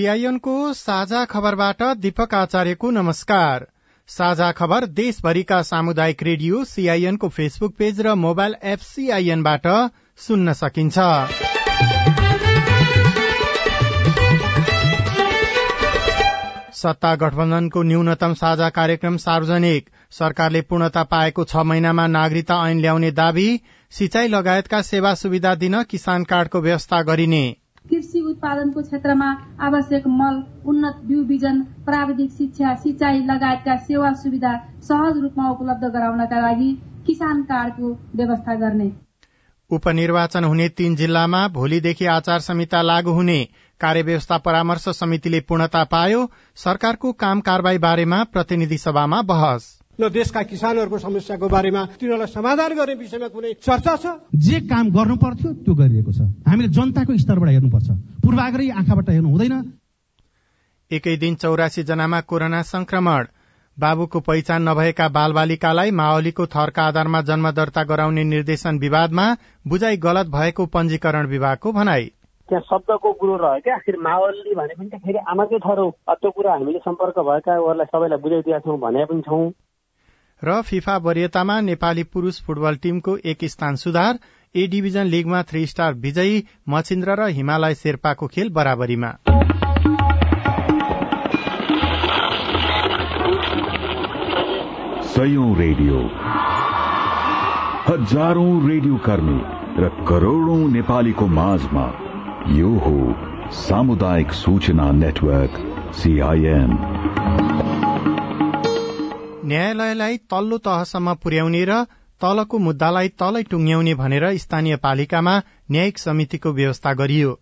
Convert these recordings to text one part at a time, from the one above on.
सीआईएनको साझा खबरबाट दीपक आचार्यको नमस्कार। साझा खबर देशभरिका सामुदायिक रेडियो सीआईएनको फेसबुक पेज र मोबाइल एप सीआईएनबाट सुन्न सकिन्छ। सत्ता गठबन्धनको न्यूनतम साझा कार्यक्रम सार्वजनिक। सरकारले पूर्णता पाएको छ महिनामा नागरिकता ऐन ल्याउने दावी। सिंचाई लगायतका सेवा सुविधा दिन किसान कार्डको व्यवस्था गरिने। कृषि उत्पादनको क्षेत्रमा आवश्यक मल उन्नत बिउ बिजन प्राविधिक शिक्षा सिंचाई लगायतका सेवा सुविधा सहज रूपमा उपलब्ध गराउनका लागि किसान कार्डको व्यवस्था गर्ने। उपनिर्वाचन हुने तीन जिल्लामा भोलिदेखि आचार संहिता लागू हुने कार्यव्यवस्था परामर्श समितिले पूर्णता पायो। सरकारको काम कारवाही बारेमा प्रतिनिधि सभामा बहस। न देशका किसानहरूको समस्याको बारेमा तिनीहरूलाई समाधान गर्ने विषयमा कुनै चर्चा छ? जे काम गर्नु पर्थ्यो त्यो गरिएको छ। हामीले जनताको स्तरबाट हेर्नुपर्छ। पूर्वाग्रही आँखाबाट हेर्नु हुँदैन। एकै दिन चौरासी जनामा कोरोना संक्रमण बाबुको पहिचान नभएका बालबालिकालाई माओलीको थरका आधारमा जन्म दर्ता गराउने निर्देशन विवादमा बुझाइ गलत भएको पञ्जीकरण विभागको भनाई। त्यहाँ शब्दको कुरो रह्यो क्या। आखिर माओली भने पनि त फेरि आमाकै थर हो। त्यो कुरा हामीले सम्पर्क भएकाहरूलाई सबैलाई बुझाइदिएका छौँ भने पनि छौँ। र फिफा वरियतामा नेपाली पुरूष फुटबल टीमको एक स्थान सुधार ए डिभिजन लीगमा थ्री स्टार विजयी मचिन्द्र र हिमालय शेर्पाको खेल बराबरीमा। रेडियो। हजारौं रेडियो कर्मी र करोड़ौं नेपालीको माझमा यो हो सामुदायिक सूचना नेटवर्क सीआईएन न्यायालयलाई तल्लो तहसम्म पुर्याउने र तलको मुद्दालाई तलै टुङ्ग्याउने भनेर स्थानीय पालिकामा न्यायिक समितिको व्यवस्था गरियो।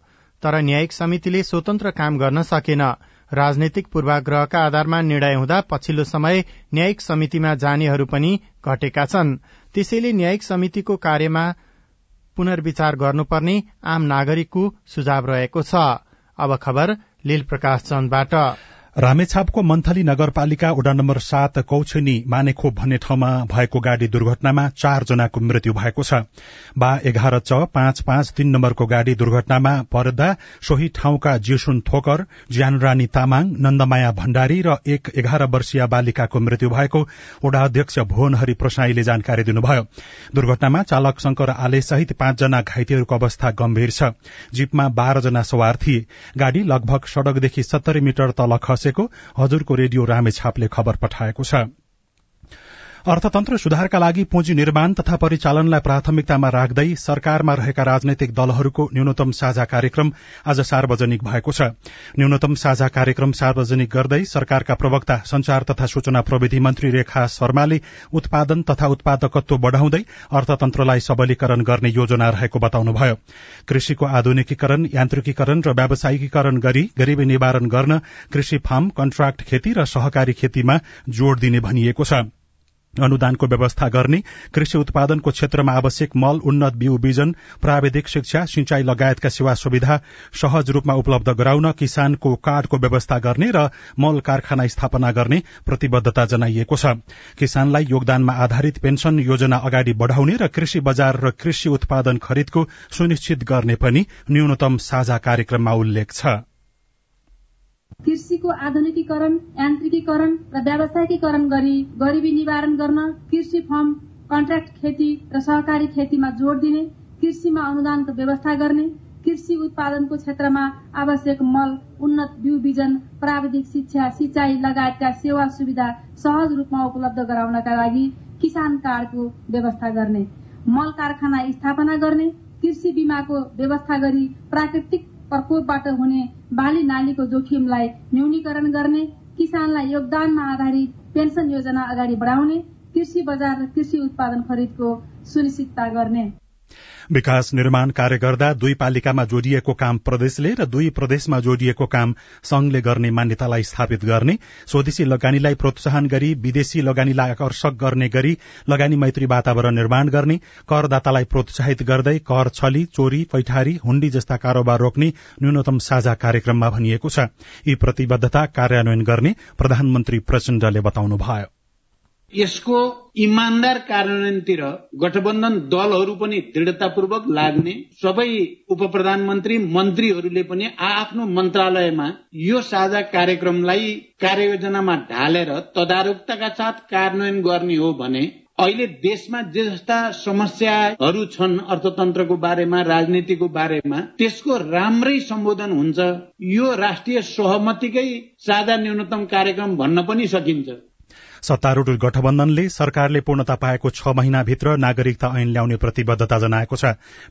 तर न्यायिक समितिले स्वतन्त्र काम गर्न सकेन। राजनैतिक पूर्वाग्रहका आधारमा निर्णय हुँदा पछिल्लो समय न्यायिक समितिमा जानेहरू पनि घटेका छन्। त्यसैले न्यायिक समितिको कार्यमा पुनर्विचार गर्नुपर्ने आम नागरिकको सुझाव रहेको छ। अब खबर चन्दबाट रामेछापको मन्थली नगरपालिका वडा नम्बर सात कौछनी मानेखोप भन्ने ठाउँमा भएको गाड़ी दुर्घटनामा चार जनाको मृत्यु भएको छ। बा एघार च पाँच पाँच तीन नम्बरको गाड़ी दुर्घटनामा पर्दा सोही ठाउँका जिसुन थोकर ज्यानरानी तामाङ नन्दमाया भण्डारी र एक एघार वर्षीय बालिकाको मृत्यु भएको वडा अध्यक्ष भुवनहरि प्रसाईले जानकारी दिनुभयो। दुर्घटनामा चालक शंकर आले सहित पाँचजना घाइतेहरूको अवस्था गम्भीर छ। जीपमा बाह्रजना सवार थिए। गाड़ी लगभग सड़कदेखि सत्तरी मिटर तल खसे बसेको हजुरको रेडियो रामेछापले खबर पठाएको छ। अर्थतन्त्र सुधारका लागि पुँजी निर्माण तथा परिचालनलाई प्राथमिकतामा राख्दै सरकारमा रहेका राजनैतिक दलहरूको न्यूनतम साझा कार्यक्रम आज सार्वजनिक भएको छ। न्यूनतम साझा कार्यक्रम सार्वजनिक गर्दै सरकारका प्रवक्ता संचार तथा सूचना प्रविधि मन्त्री रेखा शर्माले उत्पादन तथा उत्पादकत्व बढ़ाउँदै अर्थतन्त्रलाई सबलीकरण गर्ने योजना रहेको बताउनुभयो। कृषिको आधुनिकीकरण यान्त्रिकीकरण र व्यावसायिकीकरण गरी गरीबी निवारण गर्न कृषि फार्म कन्ट्राक्ट खेती र सहकारी खेतीमा जोड़ दिने भनिएको छ। अनुदानको व्यवस्था गर्ने कृषि उत्पादनको क्षेत्रमा आवश्यक मल उन्नत बिउ बिजन प्राविधिक शिक्षा सिंचाई लगायतका सेवा सुविधा सहज रूपमा उपलब्ध गराउन किसानको कार्डको व्यवस्था गर्ने र मल कारखाना स्थापना गर्ने प्रतिबद्धता जनाइएको छ। किसानलाई योगदानमा आधारित पेन्सन योजना अगाडि बढ़ाउने र कृषि बजार र कृषि उत्पादन खरिदको सुनिश्चित गर्ने पनि न्यूनतम साझा कार्यक्रममा उल्लेख छ। कृषिको आधुनिकीकरण यान्त्रिकीकरण र व्यावसायिकीकरण गरी गरिबी निवारण गर्न कृषि फर्म कन्ट्राक्ट खेती र सहकारी खेतीमा जोड़ दिने कृषिमा अनुदानको व्यवस्था गर्ने कृषि उत्पादनको क्षेत्रमा आवश्यक मल उन्नत बिउ बिजन प्राविधिक शिक्षा सिंचाई लगायतका सेवा सुविधा सहज रूपमा उपलब्ध गराउनका लागि किसान कार्डको व्यवस्था गर्ने मल कारखाना स्थापना गर्ने कृषि बीमाको व्यवस्था गरी प्राकृतिक प्रकोपबाट हुने बाली नालीको जोखिमलाई न्यूनीकरण गर्ने किसानलाई योगदानमा आधारित पेन्सन योजना अगाडि बढाउने कृषि बजार र कृषि उत्पादन खरिदको सुनिश्चितता गर्ने। विकास निर्माण कार्य गर्दा दुई पालिकामा जोडिएको काम प्रदेशले र दुई प्रदेशमा जोडिएको काम संघले गर्ने मान्यतालाई स्थापित गर्ने स्वदेशी लगानीलाई प्रोत्साहन गरी विदेशी लगानीलाई आकर्षक गर्ने गरी लगानी मैत्री वातावरण निर्माण गर्ने करदातालाई प्रोत्साहित गर्दै कर छली चोरी पैठारी हुण्डी जस्ता कारोबार रोक्ने न्यूनतम साझा कार्यक्रममा भनिएको छ। यी प्रतिबद्धता कार्यान्वयन गर्ने प्रधानमन्त्री प्रचण्डले बताउनुभयो। यसको इमान्दार कार्यान्वयनतिर गठबन्धन दलहरू पनि दृढतापूर्वक लाग्ने सबै उप प्रधानमन्त्री मन्त्रीहरूले पनि आफ्नो मन्त्रालयमा यो साझा कार्यक्रमलाई कार्ययोजनामा ढालेर तदारुकताका साथ कार्यान्वयन गर्ने हो भने अहिले देशमा जे जस्ता समस्याहरू छन् अर्थतन्त्रको बारेमा राजनीतिको बारेमा त्यसको राम्रै सम्बोधन हुन्छ। यो राष्ट्रिय सहमतिकै साझा न्यूनतम कार्यक्रम भन्न पनि सकिन्छ। सत्तारूढ़ गठबन्धनले सरकारले पूर्णता पाएको छ महिनाभित्र नागरिकता ऐन ल्याउने प्रतिबद्धता जनाएको छ।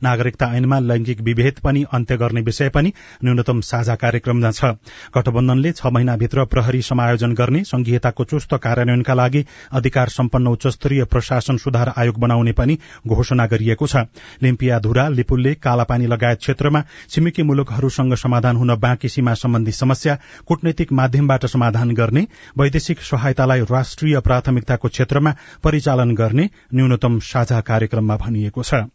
नागरिकता ऐनमा लैंगिक विभेद पनि अन्त्य गर्ने विषय पनि न्यूनतम साझा कार्यक्रममा छ। गठबन्धनले छ महिनाभित्र प्रहरी समायोजन गर्ने संघीयताको चुस्त कार्यान्वयनका लागि अधिकार सम्पन्न उच्चस्तरीय प्रशासन सुधार आयोग बनाउने पनि घोषणा गरिएको छ। लिम्पियाधुरा लिपुल्ले कालापानी लगायत क्षेत्रमा छिमेकी मुलुकहरूसँग समाधान हुन बाँकी सीमा सम्बन्धी समस्या कूटनैतिक माध्यमबाट समाधान गर्ने वैदेशिक सहायतालाई राष्ट्र राष्ट्रिय प्राथमिकताको क्षेत्रमा परिचालन गर्ने न्यूनतम साझा कार्यक्रममा भनिएको छ।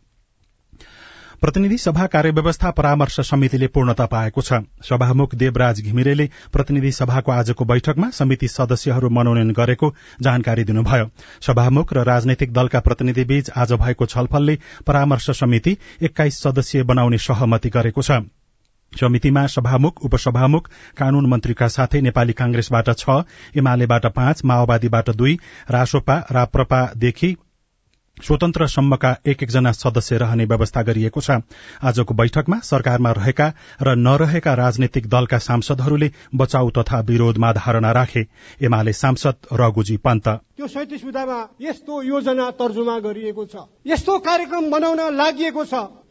प्रतिनिधि सभा कार्यव्यवस्था परामर्श समितिले पूर्णता पाएको छ। सभामुख देवराज घिमिरेले प्रतिनिधि सभाको आजको बैठकमा समिति सदस्यहरू मनोनयन गरेको जानकारी दिनुभयो। सभामुख र राजनैतिक दलका प्रतिनिधिबीच आज भएको छलफलले परामर्श समिति एक्काइस सदस्यीय बनाउने सहमति गरेको छ। समितिमा सभामुख उपसभामुख कानून मन्त्रीका साथै नेपाली कांग्रेसबाट छ एमालेबाट पाँच माओवादीबाट दुई रासोपा राप्रपादेखि स्वतन्त्रसम्मका एक एकजना सदस्य रहने व्यवस्था गरिएको छ। आजको बैठकमा सरकारमा रहेका र नरहेका राजनैतिक दलका सांसदहरूले बचाउ तथा विरोधमा धारणा राखे। एमाले सांसद रघुजी पन्त। त्यो सैतिस विधामा यस्तो योजना तर्जुमा गरिएको छ। यस्तो कार्यक्रम बनाउन लागि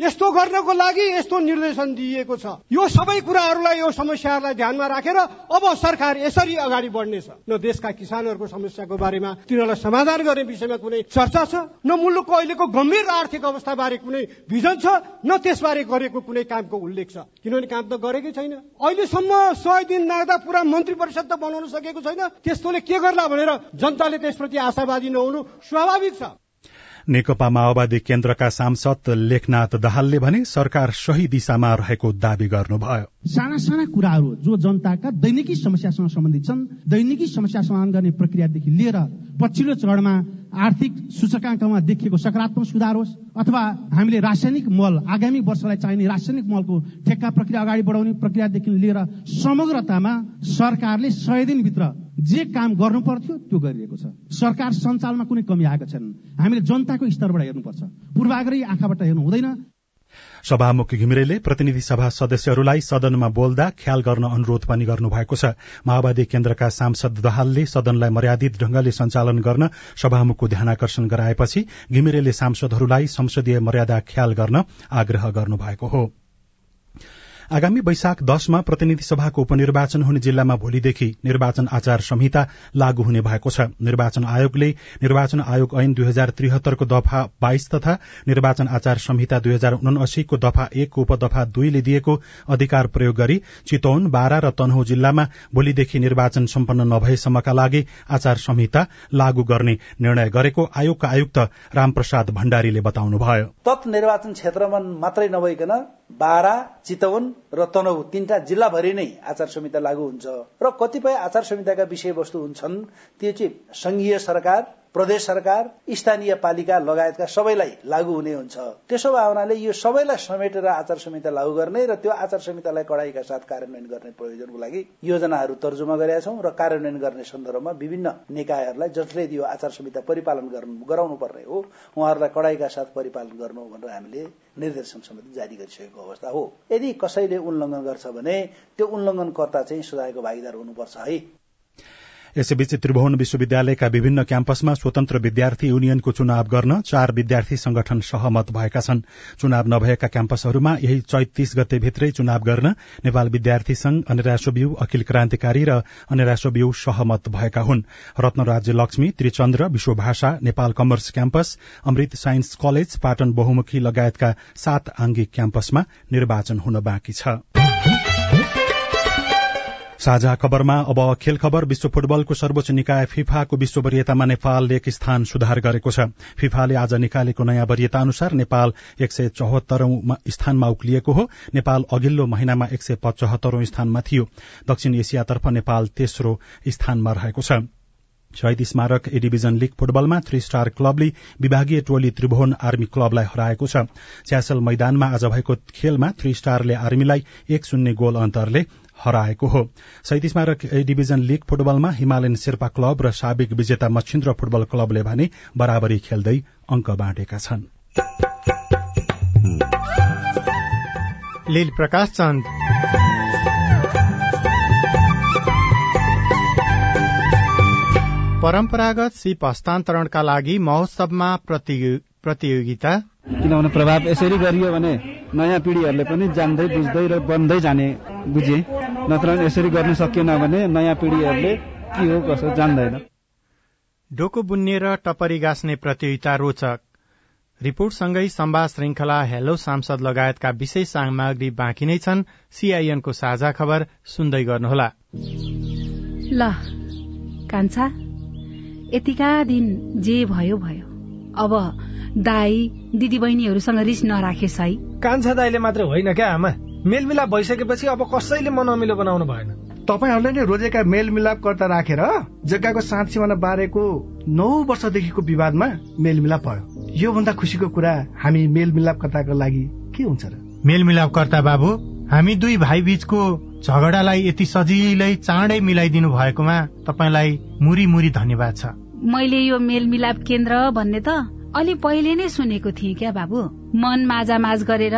यस्तो गर्नको लागि यस्तो निर्देशन दिइएको छ। यो सबै कुराहरूलाई यो समस्याहरूलाई ध्यानमा राखेर अब सरकार यसरी अगाडि बढ्नेछ। न देशका किसानहरूको समस्याको बारेमा तिनीहरूलाई समाधान गर्ने विषयमा कुनै चर्चा छ न मुलुकको अहिलेको गम्भीर आर्थिक अवस्था बारे कुनै भिजन छ? न त्यसबारे गरेको कुनै कामको उल्लेख छ। किनभने काम त गरेकै छैन। अहिलेसम्म सय दिन नाग्दा पुरा मन्त्री परिषद त बनाउन सकेको छैन। त्यस्तोले के गर्ला भनेर जनताले त्यसप्रति आशावादी नहुनु स्वाभाविक छ। नेकपा माओवादी केन्द्रका सांसद लेखनाथ दाहालले भने सरकार सही दिशामा रहेको दावी गर्नुभयो। साना साना कुराहरू जो जनताका दैनिकी समस्यासँग सम्बन्धित छन् दैनिकी समस्या समाधान गर्ने प्रक्रियादेखि लिएर पछिल्लो चरणमा आर्थिक सूचकाङ्कमा देखिएको सकारात्मक सुधार होस् अथवा हामीले रासायनिक मल आगामी वर्षलाई चाहिने रासायनिक मलको ठेक्का प्रक्रिया अगाडि बढाउने प्रक्रियादेखि लिएर समग्रतामा सरकारले सय दिनभित्र जे काम गर्नु पर्थ्यो त्यो गरिएको छ। सरकार सञ्चालनमा कुनै कमी आएका छैनन्। हामीले जनताको स्तरबाट हेर्नुपर्छ। पूर्वाग्रही आँखाबाट हेर्नु हुँदैन। सभामुख घिमिरेले प्रतिनिधि सभा सदस्यहरूलाई सदनमा बोल्दा ख्याल गर्न अनुरोध पनि गर्नुभएको छ। माओवादी केन्द्रका सांसद दहालले सदनलाई मर्यादित ढंगले सञ्चालन गर्न सभामुखको ध्यानकर्षण गराएपछि घिमिरेले सांसदहरूलाई संसदीय मर्यादा ख्याल गर्न आग्रह गर्नुभएको हो। आगामी वैशाख दशमा प्रतिनिधि सभाको उपनिर्वाचन हुने जिल्लामा भोलिदेखि निर्वाचन आचार संहिता लागू हुने भएको छ। निर्वाचन आयोगले निर्वाचन आयोग ऐन दुई हजार त्रिहत्तरको दफा बाइस तथा निर्वाचन आचार संहिता दुई हजार उनासीको दफा एकको उपदफा दुईले दिएको अधिकार प्रयोग गरी चितौन बारा र तनहु जिल्लामा भोलिदेखि निर्वाचन सम्पन्न नभएसम्मका लागि आचार संहिता लागू गर्ने निर्णय गरेको आयोगका आयुक्त रामप्रसाद भण्डारीले बताउनुभयो। निर्वाचन क्षेत्रमा मात्रै नभइकन बारा चितवन र तनहु तीनटा जिल्लाभरि नै आचार संहिता लागू हुन्छ। र कतिपय आचार संहिताका विषयवस्तु हुन्छन् त्यो चाहिँ संघीय सरकार प्रदेश सरकार स्थानीय पालिका लगायतका सबैलाई लागू हुने हुन्छ। त्यसो भए हुनाले यो सबैलाई समेटेर आचार संहिता लागू गर्ने र त्यो आचार संहितालाई कडाईका साथ कार्यान्वयन गर्ने प्रयोजनको लागि योजनाहरू तर्जुमा गरेका छौँ र कार्यान्वयन गर्ने सन्दर्भमा विभिन्न निकायहरूलाई जसले यो आचार संहिता परिपालन गराउनु पर्ने हो उहाँहरूलाई कडाईका साथ परिपालन गर्नु भनेर हामीले निर्देशन समिति जारी गरिसकेको अवस्था हो। यदि कसैले उल्लङ्घन गर्छ भने त्यो उल्लङ्घनकर्ता चाहिँ सुधारको भागीदार हुनुपर्छ है। यसैबीच त्रिभुवन विश्वविद्यालयका विभिन्न क्याम्पसमा स्वतन्त्र विद्यार्थी युनियनको चुनाव गर्न चार विद्यार्थी संगठन सहमत भएका छन्। चुनाव नभएका क्याम्पसहरूमा यही चैतिस गते भित्रै चुनाव गर्न नेपाल विद्यार्थी संघ अनिराश्वव्यू अखिल क्रान्तिकारी र अनिराश्वव्यू सहमत भएका हुन्। Ratna Rajya Laxmi Trichandra Vishwabhasha Nepal commerce campus Amrit science college Patan बहुमुखी लगायतका सात आंगिक क्याम्पसमा निर्वाचन हुन बाँकी छ। साझा खबरमा अब खेल खबर विश्व फुटबलको सर्वोच्च निकाय फिफाको विश्व वरियतामा नेपालले एक स्थान सुधार गरेको छ। फिफाले आज निकालेको नयाँ वरियता अनुसार नेपाल एक सय चौहत्तरौं स्थानमा उक्लिएको हो। नेपाल अघिल्लो महिनामा एक सय पचहत्तरौं स्थानमा थियो। दक्षिण एसियातर्फ नेपाल तेस्रो स्थानमा रहेको छ। Shahid Smarak A division league फुटबलमा थ्री स्टार क्लबले विभागीय टोली त्रिभुवन आर्मी क्लबलाई हराएको छ। च्यासल मैदानमा आज भएको खेलमा थ्री स्टारले आर्मीलाई एक शून्य गोल अन्तरले हराएको हो। स्मारक ए डिभिजन लीग फुटबलमा हिमालयन शेर्पा क्लब र साबिक विजेता मच्छिन्द्र फुटबल क्लबले भने बराबरी खेल्दै अङ्क बाँडेका छन्। लील प्रकाश चन्द। परम्परागत सिप हस्तान्तरणका लागि महोत्सवमा प्रतियोगिता। किनभने प्रभाव यसरी गरियो भने नयाँ पिँढीहरूले पनि जान्दै बुझ्दै र बन्दै जाने बुझे नत्र यसरी गर्न सकिएन भने नयाँ पिँढीहरूले के हो कसो जान्दैन। डोको बुन्ने र टपरी गाँस्ने प्रतियोगिता रोचक। रिपोर्टसँगै सम्वाद श्रृंखला हेलो सांसद लगायतका विशेष सामग्री बाँकी नै छन्। सीआईएनको साझा खबर सुन्दै गर्नुहोला। ल कान्छा यतिका दिन जे भयो भयो। अब दाई दिदी बहिनीहरूसँग रिस नराखेस् है। कान्छा दाईले मात्र होइन क्या आमा? मेलमिलाप भइसकेपछि अब कसैले मन अमिलो बनाउनु भएन। तपाईँहरूले नै रोजेका मेलमिलापकर्ता राखेर जग्गाको साँच सिमाना बारेको नौ वर्षदेखिको विवादमा मेलमिलाप भयो। योभन्दा खुसीको कुरा हामी मेलमिलापकर्ताको लागि के हुन्छ र? मेलमिलापकर्ता बाबु हामी दुई भाइ बीचको झगडालाई यति सजिलै चाँडै मिलाइदिनु भएकोमा तपाईँलाई मुरी मुरी धन्यवाद छ। मैले यो मेलमिलाप केन्द्र भन्ने त अलि पहिले नै सुनेको थिएँ क्या बाबु। मन माझ गरेर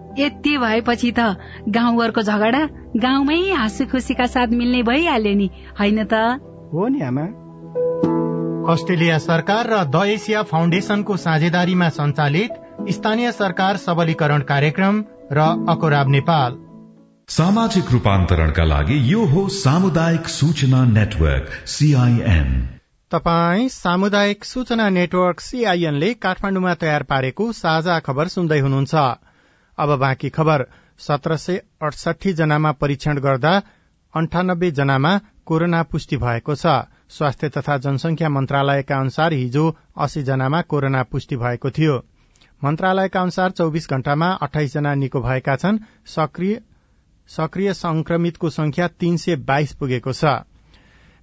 यति भएपछि त गाउँघरको झगडा गाउँमै हाँसी खुसीका साथ मिल्ने भइहाल्यो नि होइन त? हो नि आमा। अस्ट्रेलिया सरकार र द एसिया फाउन्डेशनको साझेदारीमा सञ्चालित स्थानीय सरकार सबलीकरण कार्यक्रम र अकोराब नेपाल। सामाजिक रूपान्तरणका लागि यो हो सामुदायिक सूचना नेटवर्क सीआईएन तपाई सामुदायिक सूचना नेटवर्क सीआईएनले काठमाडौँमा तयार पारेको साझा खबर सुन्दै हुनुहुन्छ। अब बाँकी खबर। सत्र सय अडसठी जनामा परीक्षण गर्दा अन्ठानब्बे जनामा कोरोना पुष्टि भएको छ। स्वास्थ्य तथा जनसंख्या मन्त्रालयका अनुसार हिजो अस्सी जनामा कोरोना पुष्टि भएको थियो। मन्त्रालयका अनुसार चौविस घण्टामा अठाइस जना निको भएका छन्। सक्रिय संक्रमितको संख्या तीन सय बाइस पुगेको छ।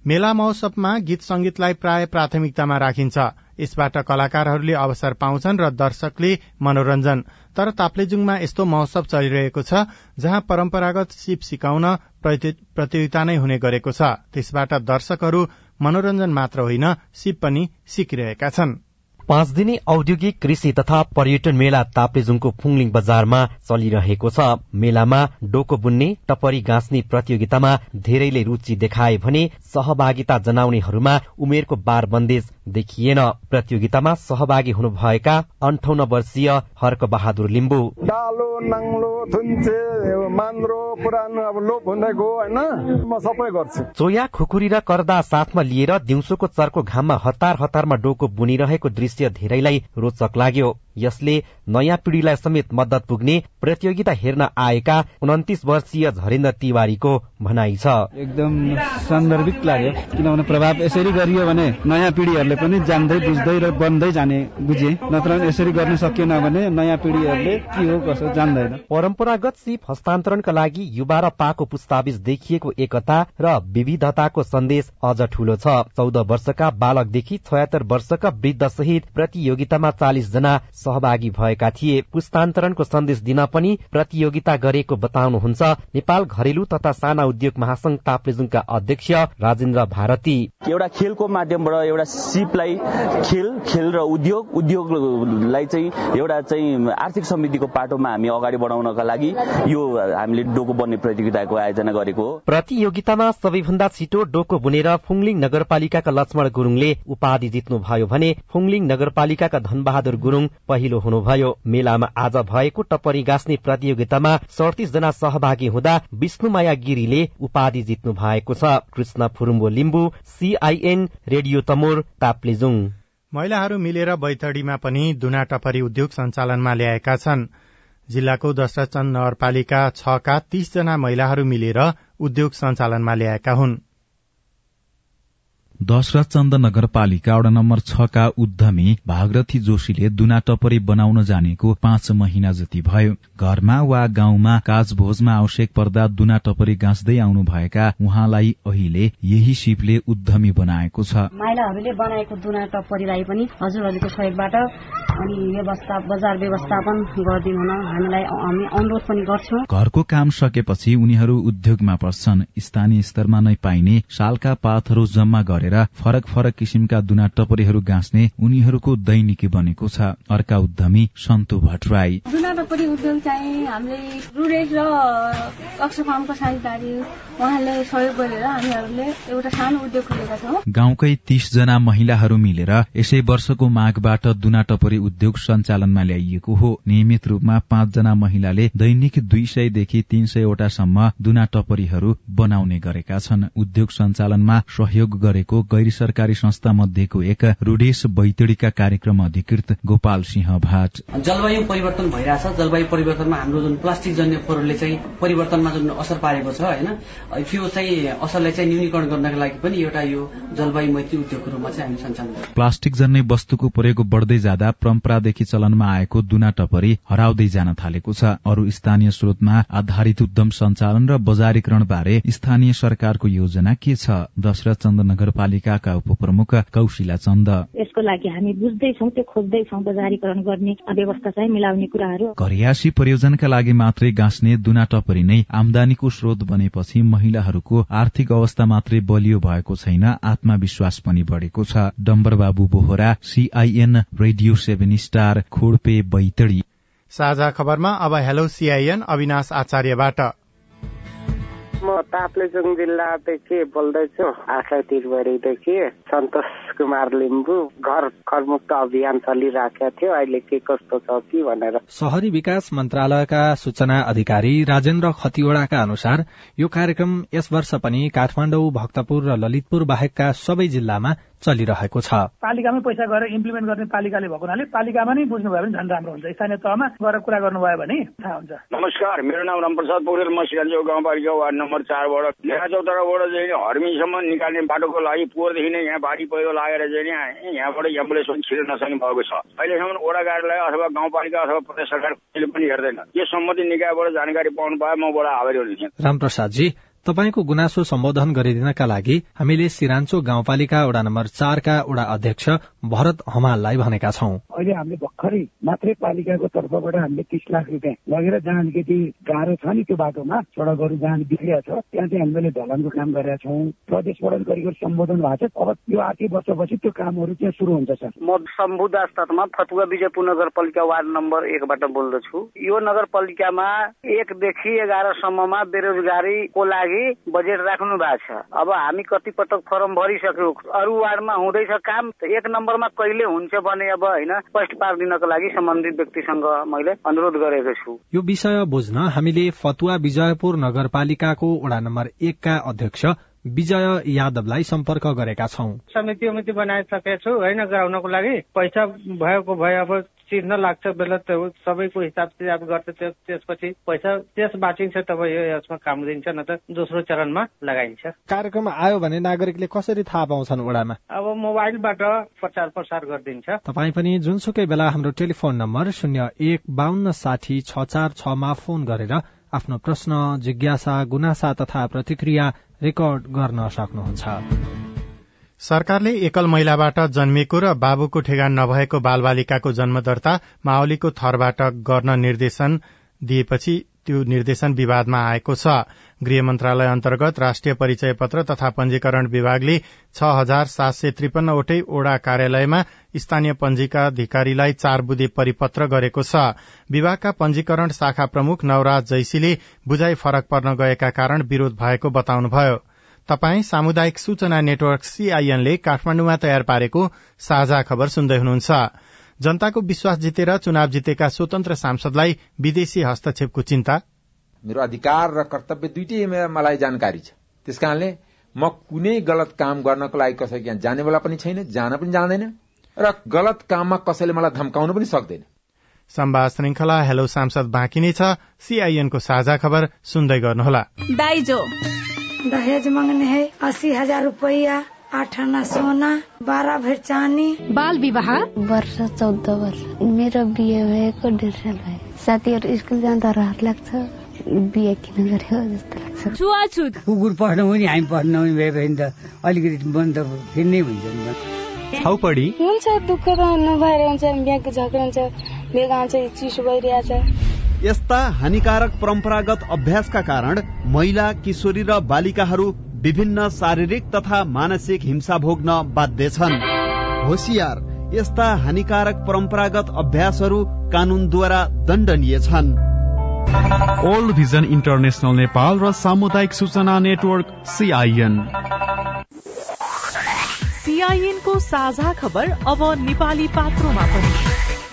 मेला महोत्सवमा गीत संगीतलाई प्राय प्राथमिकतामा राखिन्छ। यसबाट कलाकारहरूले अवसर पाउँछन् र दर्शकले मनोरञ्जन। तर ताप्लेजुङमा यस्तो महोत्सव चलिरहेको छ जहाँ परम्परागत सिप सिकाउन प्रतियोगिता नै हुने गरेको छ। त्यसबाट दर्शकहरू मनोरञ्जन मात्र होइन सिप पनि सिकिरहेका छन्। पाँच दिने औद्योगिक कृषि तथा पर्यटन मेला ताप्लेजुङको फुङलिङ बजारमा चलिरहेको छ। मेलामा डोको बुन्ने टपरी गाँच्ने प्रतियोगितामा धेरैले रुचि देखाए भने सहभागिता जनाउनेहरूमा उमेरको बार बन्देज देखिएन। प्रतियोगितामा सहभागी हुनुभएका अन्ठाउन्न वर्षीय हर्क बहादुर लिम्बू। डालो नाङ्लो थुन्चे मान्द्रो पुरानो अब लोप हुँदै गयो होइन म सबै गर्छु। चोया खुकुरी र कर्दा साथमा लिएर दिउँसोको चर्को घाममा हतार हतारमा डोको बुनिरहेको दृश्य धेरैलाई रोचक लाग्यो। यसले नयाँ पिढ़ीलाई समेत मद्दत पुग्ने प्रतियोगिता हेर्न आएका उन्तिस वर्षीय झरेन्द्र तिवारीको भनाइ छ। एकदम सान्दर्भिक लाग्यो किनभने प्रभाव यसरी गरियो भने नयाँ पिढ़ीहरूले पनि जान्दै बुझ्दै र बन्दै जाने बुझे नत्र यसरी गर्न सकिएन भने नयाँ पिढ़ीहरूले के हो कसो जान्दैन। परम्परागत सिप हस्तान्तरणका लागि युवा र पाको पुस्ताबिज देखिएको एकता र विविधताको सन्देश अझ ठूलो छ। चौध वर्षका बालकदेखि छयत्तर वर्षका वृद्ध सहित प्रतियोगितामा चालिस जना सहभागी भएका थिए। पुस्तान्तरणको सन्देश दिन पनि प्रतियोगिता गरेको बताउनुहुन्छ। नेपाल घरेलु तथा साना उद्योग महासंघ ताप्लेजुङका अध्यक्ष राजेन्द्र भारती। एउटा खेलको माध्यमबाट एउटा सिपलाई खेल खेल र उद्योग उद्योगलाई चाहिँ एउटा चाहिँ आर्थिक समृद्धिको पाटोमा हामी अगाडि बढाउनका लागि यो हामीले डोको बन्ने प्रतियोगिताको आयोजना गरेको हो। प्रतियोगितामा सबैभन्दा छिटो डोको बुनेर फुङलिङ नगरपालिकाका लक्ष्मण गुरूङले उपाधि जित्नुभयो भने फुङलिङ नगरपालिकाका धनबहादुर गुरूङ पहिलो हुनुभयो। मेलामा आज भएको टप्परी गाँस्ने प्रतियोगितामा सडतिस जना सहभागी हुँदा विष्णुमाया गिरीले उपाधि जित्नु भएको छ। Krishna Phurumbo Limbu CIN radio Tamor Taplejung. महिलाहरू मिलेर बैतडीमा पनि दुना टपरी उद्योग सञ्चालनमा ल्याएका छन्। जिल्लाको दशरथचन्द नगरपालिका छका तीसजना महिलाहरू मिलेर उद्योग सञ्चालनमा ल्याएका हुन्। दशरथ चन्द नगरपालिका वडा नम्बर छका उद्यमी भागरथी जोशीले दुना टपरी बनाउन जानेको पाँच महिना जति भयो। घरमा वा गाउँमा काजभोजमा आवश्यक पर्दा दुना टपरी गाँच्दै आउनु भएका उहाँलाई अहिले यही सिपले उद्यमी बनाएको छ। महिलाहरूले बनाएको दुना टपरीलाई पनि हजुरहरूको सहयोगबाट अनि व्यवस्था बजार व्यवस्थापन गरिदिनु हामीलाई हामी अनुरोध पनि गर्छौँ। घरको काम सकेपछि उनीहरू उद्योगमा पर्छन्। स्थानीय स्तरमा नै पाइने सालका पातहरू जम्मा गरेर फरक फरक किसिमका दुना टपरीहरू गाँच्ने उनीहरूको दैनिकी बनेको छ। अर्का उद्यमी सन्तु भट्टराई दुना टपरी उद्योग चाहिँ हामीले रुरेज र अक्सफार्मको साझेदारी उहाँले सहयोग गरेर हामीहरूले एउटा सानो उद्योग खोलेका छौँ। गाउँकै तीस जना महिलाहरू मिलेर यसै वर्षको माघबाट दुना टपरी उद्योग सञ्चालनमा ल्याइएको हो। नियमित रूपमा पाँचजना महिलाले दैनिक दुई सयदेखि तीन सयवटासम्म दुना टपरीहरू बनाउने गरेका छन्। उद्योग सञ्चालनमा सहयोग गरेको गैर सरकारी संस्था मध्येको एक रूडेश बैतडीका कार्यक्रम अधिकृत गोपाल सिंह भाट। जलवायु परिवर्तन भइरहेछ। जलवायु परिवर्तनमा हाम्रो जुन प्लास्टिक जन्य फोहोरले चाहिँ परिवर्तनमा जुन असर पारेको छ होइन? त्यो चाहिँ असरलाई चाहिँ न्यूनीकरण गर्नका लागि पनि एउटा यो जलवायु मैत्री उद्योगको रूपमा चाहिँ हामी सञ्चालन प्लास्टिक जन्य वस्तुको प्रयोग बढ़दै जाँदा परम्परादेखि चलनमा आएको दुना टपरी हराउँदै जान थालेको छ। अरू स्थानीय स्रोतमा आधारित उद्यम सञ्चालन र बजारीकरण बारे स्थानीय सरकारको योजना के छ? दशरथ चन्द नगरपालिकाका उपप्रमुख कौशिला चन्द। यसको लागि हामी बुझ्दैछौँ त्यो खोज्दैछौँ बजारीकरण गर्ने व्यवस्था चाहिँ मिलाउने कुराहरू। घरियासी प्रयोजनका लागि मात्रै गाँच्ने दुना टपरी नै आमदानीको स्रोत बनेपछि महिलाहरूको आर्थिक अवस्था मात्रै बलियो भएको छैन आत्मविश्वास पनि बढ़ेको छ। Dambarbabu Bohara CIN radio seven star Khodpe Baitadi. साझा खबरमा अब हेलो सीआईएन अविनाश आचार्यबाट। म ताप्लेजुङ जिल्लादेखि बोल्दैछु आशा तिरबारीदेखि सन्तोष कुमार लिम्बू घर करमुक्त अभियान चलिराखेको थियो अहिले के कस्तो छ कि भनेर। शहरी विकास मन्त्रालयका सूचना अधिकारी राजेन्द्र खतिवड़ाका अनुसार यो कार्यक्रम यस वर्ष पनि काठमाडौँ भक्तपुर र ललितपुर बाहेकका सबै जिल्लामा चलिरहेको छ। पालिकामै पैसा गएर इम्प्लिमेन्ट गर्ने पालिकाले भएको हुनाले पालिकामा नै बुझ्नुभयो भने झन् राम्रो हुन्छ। स्थानीय तहमा गएर कुरा गर्नुभयो भने थाहा हुन्छ। नमस्कार मेरो नाम रामप्रसाद पौडेल म सिरान्चोक गाउँपालिका वार्ड नम्बर चारबाट। लेखा चौताराबाट चाहिँ हर्मीसम्म निकाल्ने बाटोको लागि पोहोरदेखि नै यहाँ बाढी पहिरो लागेर चाहिँ यहाँबाट एम्बुलेन्स पनि छिर्न नसक्ने भएको छ। अहिलेसम्म वडा कार्यालय अथवा गाउँपालिका अथवा प्रदेश सरकार कहिले पनि हेर्दैन। यो सम्बन्धी निकायबाट जानकारी पाउनु पाए म बडा आभारी हुने रामप्रसादजी तपाईँको गुनासो सम्बोधन गरिदिनका लागि हामीले सिरान्चो गाउँपालिका वडा नम्बर चारका वडा अध्यक्ष भरत हमाललाई भनेका छौं। अहिले हामीले भर्खरै मात्रै पालिकाको तर्फबाट हामीले तिस लाख रुपियाँ लगेर जहाँ अलिकति गाह्रो छ नि त्यो बाटोमा सडकहरू जहाँ बिग्रिया छ त्यहाँ चाहिँ हामीले ढलानको काम गरेका छौँ। प्रदेशबाट करिब सम्बोधन भएको छ। अब यो आर्थिक वर्षपछि त्यो कामहरू चाहिँ सुरु हुन्छ सर। म शम्भु दास तत्मा फतुवा विजयपुर नगरपालिका वार्ड नम्बर एकबाट बोल्दछु। यो नगरपालिकामा एकदेखि एघारसम्ममा बेरोजगारीको लागि बजेट राख्नु भएको छ। अब हामी कति पटक फर्म भरिसक्यौँ अरू वार्डमा हुँदैछ काम एक नम्बरमा कहिले हुन्छ भने अब होइन स्पष्ट पारिदिनको लागि सम्बन्धित व्यक्तिसँग मैले अनुरोध गरेको छु। यो विषय बुझ्न हामीले फतुवा विजयपुर नगरपालिकाको वडा नम्बर एकका अध्यक्ष विजय यादवलाई सम्पर्क गरेका छौं। समिति उमिति बनाइसकेको छु होइन गराउनको लागि। पैसा भएको भए अब चिर्न लाग्छ बेला त सबैको हिसाब किताब गर्छ त्यसपछि पैसा त्यस बाँचिन्छ तब यो यसमा काम दिन्छ न त दोस्रो चरणमा लगाइन्छ। कार्यक्रम आयो भने नागरिकले कसरी थाहा पाउँछन् वडामा अब मोबाइलबाट प्रचार प्रसार गरिदिन्छ। तपाईँ पनि जुनसुकै बेला हाम्रो टेलिफोन नम्बर शून्य एक बान्न साठी छ चार छमा फोन गरेर आफ्नो प्रश्न जिज्ञासा गुनासा तथा प्रतिक्रिया रेकर्ड गर्न सक्नुहुन्छ। सरकारले एकल महिलाबाट जन्मिएको र बाबुको ठेगान नभएको बालबालिकाको जन्म दर्ता माओलीको थरबाट गर्न निर्देशन दिएपछि त्यो निर्देशन विवादमा आएको छ। गृह मन्त्रालय अन्तर्गत राष्ट्रिय परिचय पत्र तथा पंजीकरण विभागले छ हजार सात सय त्रिपन्नवटै ओडा कार्यालयमा स्थानीय पंजीका अधिकारीलाई चार बुधे परिपत्र गरेको छ। विभागका पंजीकरण शाखा प्रमुख नवराज जैसीले बुझाइ फरक पर्न गएका कारण विरोध भएको बताउनुभयो। तपाई सामुदायिक सूचना नेटवर्क सीआईएनले काठमाण्डुमा तयार पारेको साझा खबर सुन्दै हुनुहुन्छ। जनताको विश्वास जितेर चुनाव जितेका स्वतन्त्र सांसदलाई विदेशी हस्तक्षेपको चिन्ता? मेरो अधिकार र कर्तव्य दुइटै मलाई जानकारी छ। त्यस कारणले म कुनै गलत काम गर्नको लागि कसै यहाँ जानेवाला पनि छैन जान पनि जाँदैन र गलत काममा कसैले मलाई धम्काउनु पनि सक्दैन। संवाद श्रृंखला हेलो सांसद बाँकी नै छ। सीआईएनको साझा खबर सुन्दै गर्नुहोला। दाइजो। दहेज मांगने है अस्सी हजार रुपया आठ आना सोना बाह्र भर चानी बाल विवाह? वर्ष चौध वर्ष। मेरो बिहे भएको डेढ साल भयो। साथीहरू स्कुल जाँदा रहर लाग्छ। बिहे किन गर्यो जस्तो लाग्छ। छुवाछुत। कुकुर पढ्नु पनि हामी पढ्नु पनि भए भने त अलिकति मन त फेरि नै हुन्छ नि छाउपडी। हुन्छ दुःख त नभएर हुन्छ बिहाको झगडा हुन्छ बेगा आउँछ चिसो भइरहेछ। यस्ता हानिकारक परम्परागत अभ्यासका कारण महिला किशोरी र बालिकाहरू विभिन्न शारीरिक तथा मानसिक हिंसा भोग्न बाध्य छन्। होसियार यस्ता हानिकारक परम्परागत अभ्यासहरू कानूनद्वारा दण्डनीय छन्। ओल्ड भिजन इन्टरनेसनल नेपाल र सामुदायिक सूचना नेटवर्क सीआईएन सीआईएनको साझा खबर अब नेपाली पात्रोमा पनि।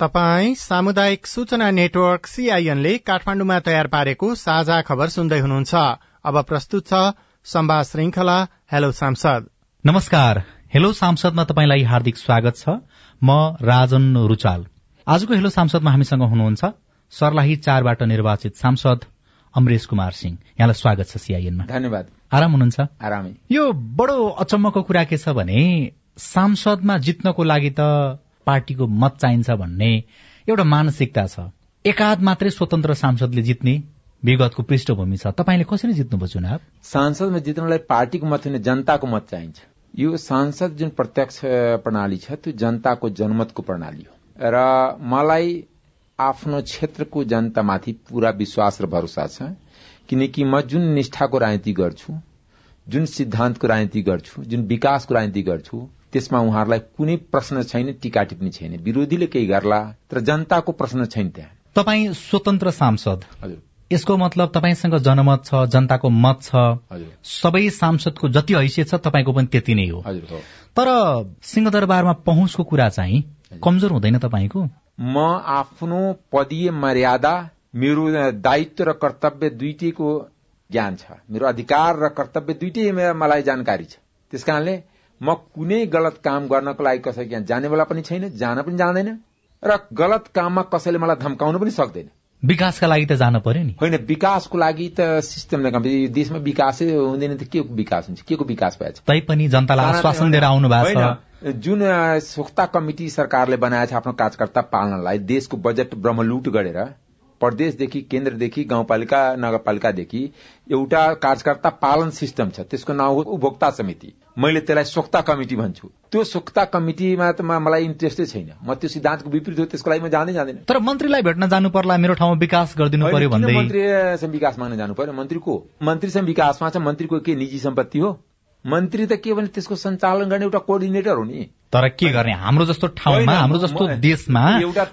तपाई सामुदायिक सूचना नेटवर्क सीआईएनले काठमाण्डुमा तयार पारेको साझा खबर सुन्दै हुनुहुन्छ। अब प्रस्तुत छ संवाद श्रृंखला हेलो सांसद। नमस्कार। हेलो सांसदमा तपाईँलाई हार्दिक स्वागत छ। म राजन रुचाल। आजको हेलो सांसदमा हामीसँग हुनुहुन्छ सर्लाही चारबाट निर्वाचित सांसद अमरेश कुमार सिंह। यहाँलाई स्वागत छ सीआईएनमा धन्यवाद। आराम हुनुहुन्छ? आरामै। यो बडो अचम्मको कुरा के छ भने सांसदमा जित्नको लागि त पार्टीको मत चाहिन्छ भन्ने एउटा मानसिकता छ। एकाध मात्रै स्वतन्त्र सांसदले जित्ने विगतको पृष्ठभूमि छ। तपाईँले कसरी जित्नुभयो चुनाव? सांसदमा जित्नलाई पार्टीको मत होइन जनताको मत चाहिन्छ। यो सांसद जुन प्रत्यक्ष प्रणाली छ त्यो जनताको जनमतको प्रणाली हो। र मलाई आफ्नो क्षेत्रको जनतामाथि पूरा विश्वास र भरोसा छ किनकि म जुन निष्ठाको राजनीति गर्छु जुन सिद्धान्तको राजनीति गर्छु जुन विकासको राजनीति गर्छु त्यसमा उहाँहरूलाई कुनै प्रश्न छैन टिका टिप्पणी छैन। विरोधीले केही गर्ला तर जनताको प्रश्न छैन त्यहाँ। तपाईँ स्वतन्त्र सांसद। यसको मतलब तपाईँसँग जनमत छ जनताको मत छ। सबै सांसदको जति हैसियत छ तपाईँको पनि त्यति नै हो। तर सिंहदरबारमा पहुँचको कुरा चाहिँ कमजोर हुँदैन तपाईँको? म आफ्नो पदीय मर्यादा मेरो दायित्व र कर्तव्य दुइटैको ज्ञान छ। मेरो अधिकार र कर्तव्य दुइटै मलाई जानकारी छ। त्यस कारणले म कुनै गलत काम गर्नको लागि कसै यहाँ जानेवाला पनि छैन जान पनि जाँदैन र गलत काममा कसैले मलाई धम्काउनु पनि सक्दैन। विकासका लागि त जान पर्यो नि। होइन विकासको लागि त सिस्टम देशमा विकासै हुँदैन त के विकास हुन्छ? के को विकास भएछ? तैपनि जनतालाई आश्वासन दिएर आउनु भएको छ। जुन सोख्ता कमिटी सरकारले बनाएको छ आफ्नो कार्यकर्ता पाल्नलाई देशको बजेट ब्रह्मलुट गरेर प्रदेशदेखि केन्द्रदेखि गाउँपालिका नगरपालिकादेखि एउटा कार्यकर्ता पालन सिस्टम छ। त्यसको नाउँ हो उपभोक्ता समिति। मैले त्यसलाई सोक्ता कमिटी भन्छु। त्यो सोक्ता कमिटीमा त मलाई इन्ट्रेस्टै छैन। म त्यो सिद्धान्तको विपरीत हो त्यसको लागि म जाँदै जाँदैन। तर मन्त्रीलाई भेट्न जानु पर्ला मेरो ठाउँमा विकास गरिदिनु पर्यो भन्दै। मन्त्रीसँग विकास माग्न जानु पर्यो? मन्त्री को? मन्त्रीसँग विकासमा छ मन्त्रीको के निजी सम्पत्ति हो? मन्त्री त के भने त्यसको सञ्चालन गर्ने एउटा कोअर्डिनेटर हो नि। तर के गर्ने? हाम्रो जस्तो ठाउँमा हाम्रो जस्तो देशमा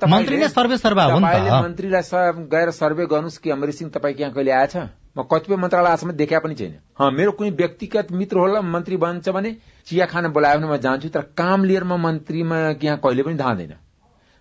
मन्त्री नै सर्वे सर्वा हो नि त। मन्त्रीलाई गएर सर्वे गर्नुहोस् कि अमरित सिंह तपाईँ यहाँ कहिले आएछ? म कतिपय मन्त्रालय आजसम्म देखा पनि छैन। मेरो कुनै व्यक्तिगत मित्र होला मन्त्री बन्छ भने चिया खान बोलायो भने म जान्छु तर काम लिएर म मन्त्रीमा यहाँ कहिले पनि धाँदैन।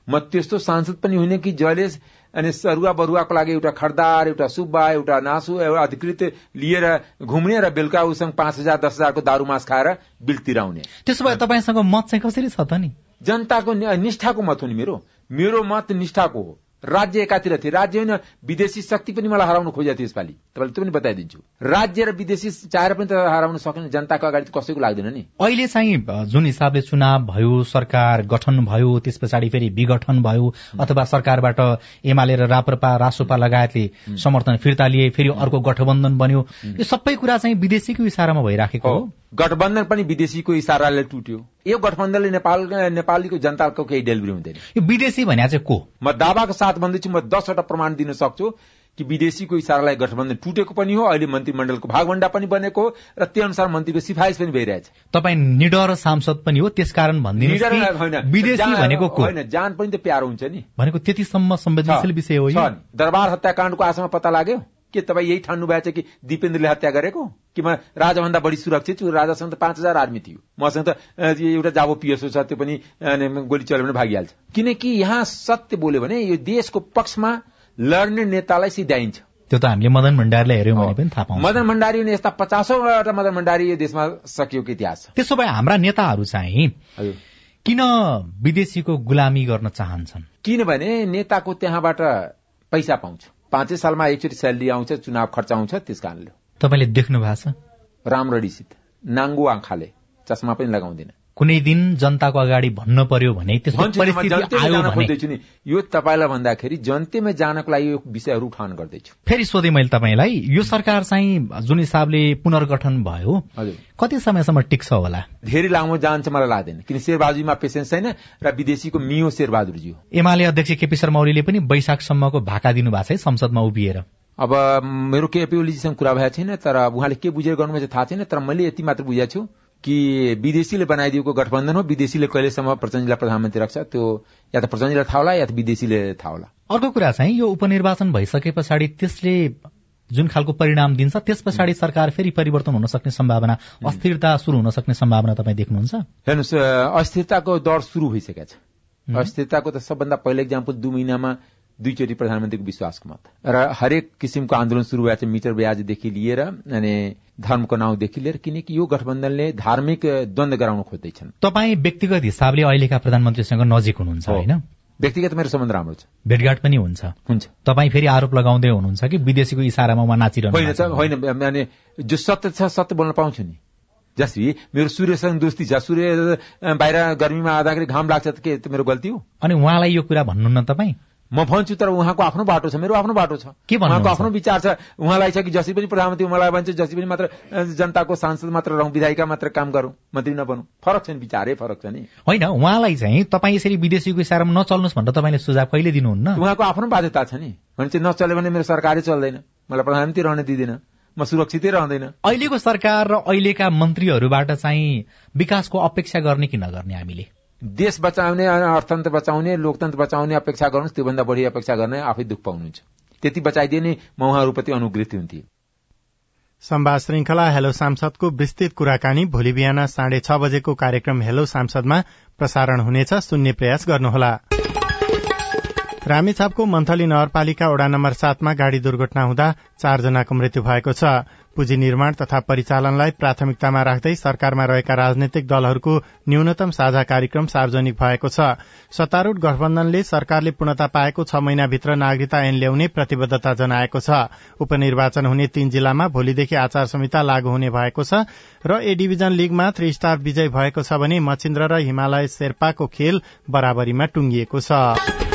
म त्यस्तो सांसद पनि हुने कि जहिले अनि सरुवा बरुवाको लागि एउटा खरदार एउटा सुब्बा एउटा नासु एउटा अधिकृत लिएर घुम्ने र बेलुका उसँग पाँच हजार दस हजारको दारू मास खाएर बिलतिर आउने त्यसो भए तपाईँसँग मत चाहिँ कसरी छ त नि? जनताको निष्ठाको मत हो नि मेरो। मेरो मत निष्ठाको हो। राज्य एकातिर थिए। राज्य होइन विदेशी शक्ति पनि मलाई हराउन खोजेको थियो यसपालि। तपाईँले त्यो पनि बताइदिन्छु। राज्य र विदेशी चाहेर पनि त हराउन सकेन। जनताको अगाडि कसैको लाग्दैन नि। अहिले चाहिँ जुन हिसाबले चुनाव भयो सरकार गठन भयो त्यस पछाडि फेरि विघटन भयो अथवा सरकारबाट एमाले र राप्रपा रासोपा लगायतले समर्थन फिर्ता लिए फेरि अर्को गठबन्धन बन्यो। यो सबै कुरा चाहिँ विदेशीको इसारामा भइराखेको हो। गठबन्धन पनि विदेशीको इसाराले टुट्यो। यो गठबन्धनले नेपाल नेपालीको जनताको केही डेलिभरी हुँदैन। यो विदेशी भने चाहिँ को? म दावाको साथ भन्दैछु म दसवटा प्रमाण दिन सक्छु कि विदेशीको इसारालाई गठबन्धन टुटेको पनि हो अहिले मन्त्रीमण्डलको भागभण्डा पनि बनेको र त्यो अनुसार मन्त्रीको सिफारिस पनि भइरहेछ। तपाईँ निडर सांसद पनि हो त्यसकारण भनिदिनु विदेशी भनेको होइन जान पनि त प्यारो हुन्छ नि। भनेको त्यतिसम्म संवेदनशील विषय हो दरबार हत्याकाण्डको आशामा पत्ता लाग्यो? के तपाईँ यही ठान्नु भएको छ कि दिपेन्द्रले हत्या गरेको? कि म राजाभन्दा बढी सुरक्षित छु? राजासँग त पाँच हजार आर्मी थियो। मसँग त एउटा जाबो पिएसओ छ त्यो पनि गोली चल्यो भने भागिहाल्छ। किनकि यहाँ सत्य बोल्यो भने यो देशको पक्षमा लड्ने नेतालाई सिधाइन्छ त्यो त हामीले मदन भण्डारीलाई हेऱ्यौँ भने पनि थाहा पाउँछ। मदन भण्डारी यस्ता पचासौँवटा मदन भण्डारी यो देशमा सकिएको इतिहास? छ त्यसो भए हाम्रा नेताहरू चाहिँ किन विदेशीको गुलामी गर्न चाहन्छन्? किनभने नेताको त्यहाँबाट पैसा पाउँछ। पाँचै सालमा एकचोटि स्यालेरी आउँछ चुनाव खर्च आउँछ त्यस कारणले तपाईँले देख्नु भएको छ राम्ररीसित नाङ्गो आँखाले चस्मा पनि लगाउँदैन। कुनै दिन जनताको अगाडि भन्न पर्यो भने यो तपाईँलाई भन्दाखेरि जनतेमा जानको लागि यो विषयहरू उठान गर्दैछु। फेरि सोधेँ मैले तपाईँलाई यो सरकार चाहिँ जुन हिसाबले पुनर्गठन भयो कति समयसम्म टिक्छ होला? धेरै लामो जान्छ मलाई लाग्दैन। किन शेरबहादुरमा पेसेन्स छैन र विदेशीको मियो शेरबहादुरजी एमाले अध्यक्ष केपी शर्मा ओलीले पनि वैशाखसम्मको भाका दिनुभएको छ संसदमा उभिएर। अब मेरो केपी ओलीजीसँग कुरा भएको छैन तर उहाँले के बुझेर गर्नुभएको थाहा छैन तर मैले यति मात्र बुझेको छु। कि विदेशीले बनाइदिएको गठबन्धन हो विदेशीले कहिलेसम्म प्रचण्डजीलाई प्रधानमन्त्री राख्छ त्यो या त प्रचण्डजीलाई थाहा होला या त विदेशीले थाहा होला? अर्को कुरा चाहिँ यो उपनिर्वाचन भइसके पछाडि त्यसले जुन खालको परिणाम दिन्छ त्यस पछाडि सरकार फेरि परिवर्तन हुन सक्ने सम्भावना अस्थिरता शुरू हुन सक्ने सम्भावना तपाईँ देख्नुहुन्छ? हेर्नुहोस् अस्थिरताको दर शुरू भइसकेको छ। अस्थिरताको त सबभन्दा पहिलो इक्जाम्पल दुई महिनामा दुईचोटि प्रधानमन्त्रीको विश्वासको मत। र हरेक किसिमको आन्दोलन सुरु भएको छ मिटर ब्याजदेखि लिएर अनि धर्मको नाउँदेखि लिएर किनकि यो गठबन्धनले धार्मिक द्वन्द गराउन खोज्दैछन्। तपाईँ व्यक्तिगत हिसाबले अहिलेका प्रधानमन्त्रीसँग नजिक हुनुहुन्छ होइन? व्यक्तिगत मेरो सम्बन्ध राम्रो छ। भेटघाट पनि हुन्छ। हुन्छ। तपाईँ फेरि आरोप लगाउँदै हुनुहुन्छ कि विदेशीको इसारामा उहाँ नाचिरहनु होइन होइन जो सत्य छ सत्य बोल्न पाउँछु नि। जसरी मेरो सूर्यसँग दोस्ती छ सूर्य बाहिर गर्मीमा आउँदाखेरि घाम लाग्छ त के मेरो गल्ती हो? अनि उहाँलाई यो कुरा भन्नुहुन्न तपाईँ? म भन्छु तर उहाँको आफ्नो बाटो छ मेरो आफ्नो बाटो छ। के उहाँको आफ्नो विचार छ। उहाँलाई छ कि जसरी पनि प्रधानमन्त्री उहाँलाई भन्छ जसरी पनि मात्र जनताको सांसद मात्र रहँ विधायिका मात्र काम गरौँ मन्त्री नबनौँ फरक छ नि विचारै फरक छ नि। होइन उहाँलाई चाहिँ तपाईँ यसरी विदेशीको इसारामा नचल्नुहोस् भनेर तपाईँले सुझाव कहिले दिनुहुन्न? उहाँको आफ्नो बाध्यता छ नि। भने चाहिँ नचल्यो भने मेरो सरकारै चल्दैन। मलाई प्रधानमन्त्री रहन दिँदैन। म सुरक्षितै रहँदैन। अहिलेको सरकार र अहिलेका मन्त्रीहरूबाट चाहिँ विकासको अपेक्षा गर्ने कि नगर्ने हामीले? देश बचाउने अर्थतन्त्र बचाउने लोकतन्त्र बचाउने अपेक्षा गर्नुहोस् त्योभन्दा बढी अपेक्षा गर्ने आफै दुःख पाउनुहुन्छ। त्यति बचाइदिए नै म उहाँहरूप्रति अनुग्रहित हुन्थे। संवाद श्रृंखला हेलो सांसदको विस्तृत कुराकानी भोलि बिहान साढे छ बजेको कार्यक्रम हेलो सांसदमा प्रसारण हुनेछ। सुन्ने प्रयास गर्नुहोला। रामेछापको मन्थली नगरपालिका वडा नम्बर सातमा गाड़ी दुर्घटना हुँदा चारजनाको मृत्यु भएको छ। पुँजी निर्माण तथा परिचालनलाई प्राथमिकतामा राख्दै सरकारमा रहेका राजनैतिक दलहरूको न्यूनतम साझा कार्यक्रम सार्वजनिक भएको छ। सत्तारूढ़ गठबन्धनले सरकारले पूर्णता पाएको छ महिनाभित्र नागरिकता ऐन ल्याउने प्रतिबद्धता जनाएको छ। उपनिर्वाचन हुने तीन जिल्लामा भोलिदेखि आचार संहिता लागू हुने भएको छ र ए डिभिजन लीगमा थ्री स्टार विजय भएको छ भने मचिन्द्र र हिमालय शेर्पाको खेल बराबरीमा टुंगिएको छ।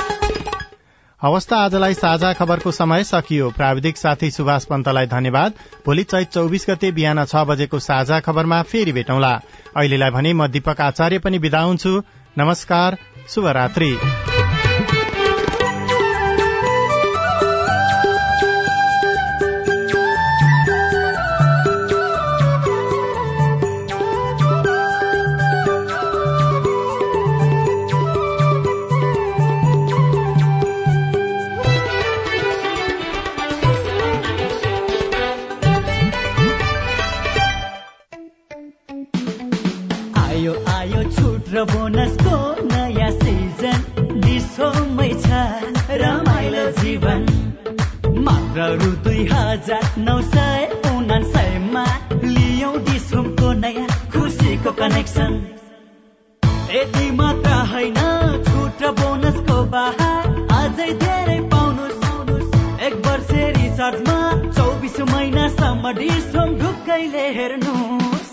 अवस्था आजलाई साझा खबरको समय सकियो। प्राविधिक साथी सुभाष पन्तलाई धन्यवाद। भोलि चैत चौबिस गते बिहान छ बजेको साझा खबरमा फेरि भेटौँला। अहिलेलाई भने म दीपक आचार्य पनि विदा हुन्छु। नमस्कार शुभरात्री। छुट र बोनसको नयाँ सिजन। डिसोमै छ रमाइलो जीवन। मात्र रु दुई हजार नौ सय उनासयमा लियौ डिसोमको नयाँ खुसीको कनेक्सन। यति मात्र होइन छुट र बोनसको बाहर अझै धेरै पाउनुहोस् एक वर्ष रिचार्जमा चौबिस महिनासम्म डिसोम ढुक्कैले हेर्नुहोस्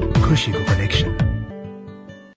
खुसीको कनेक्सन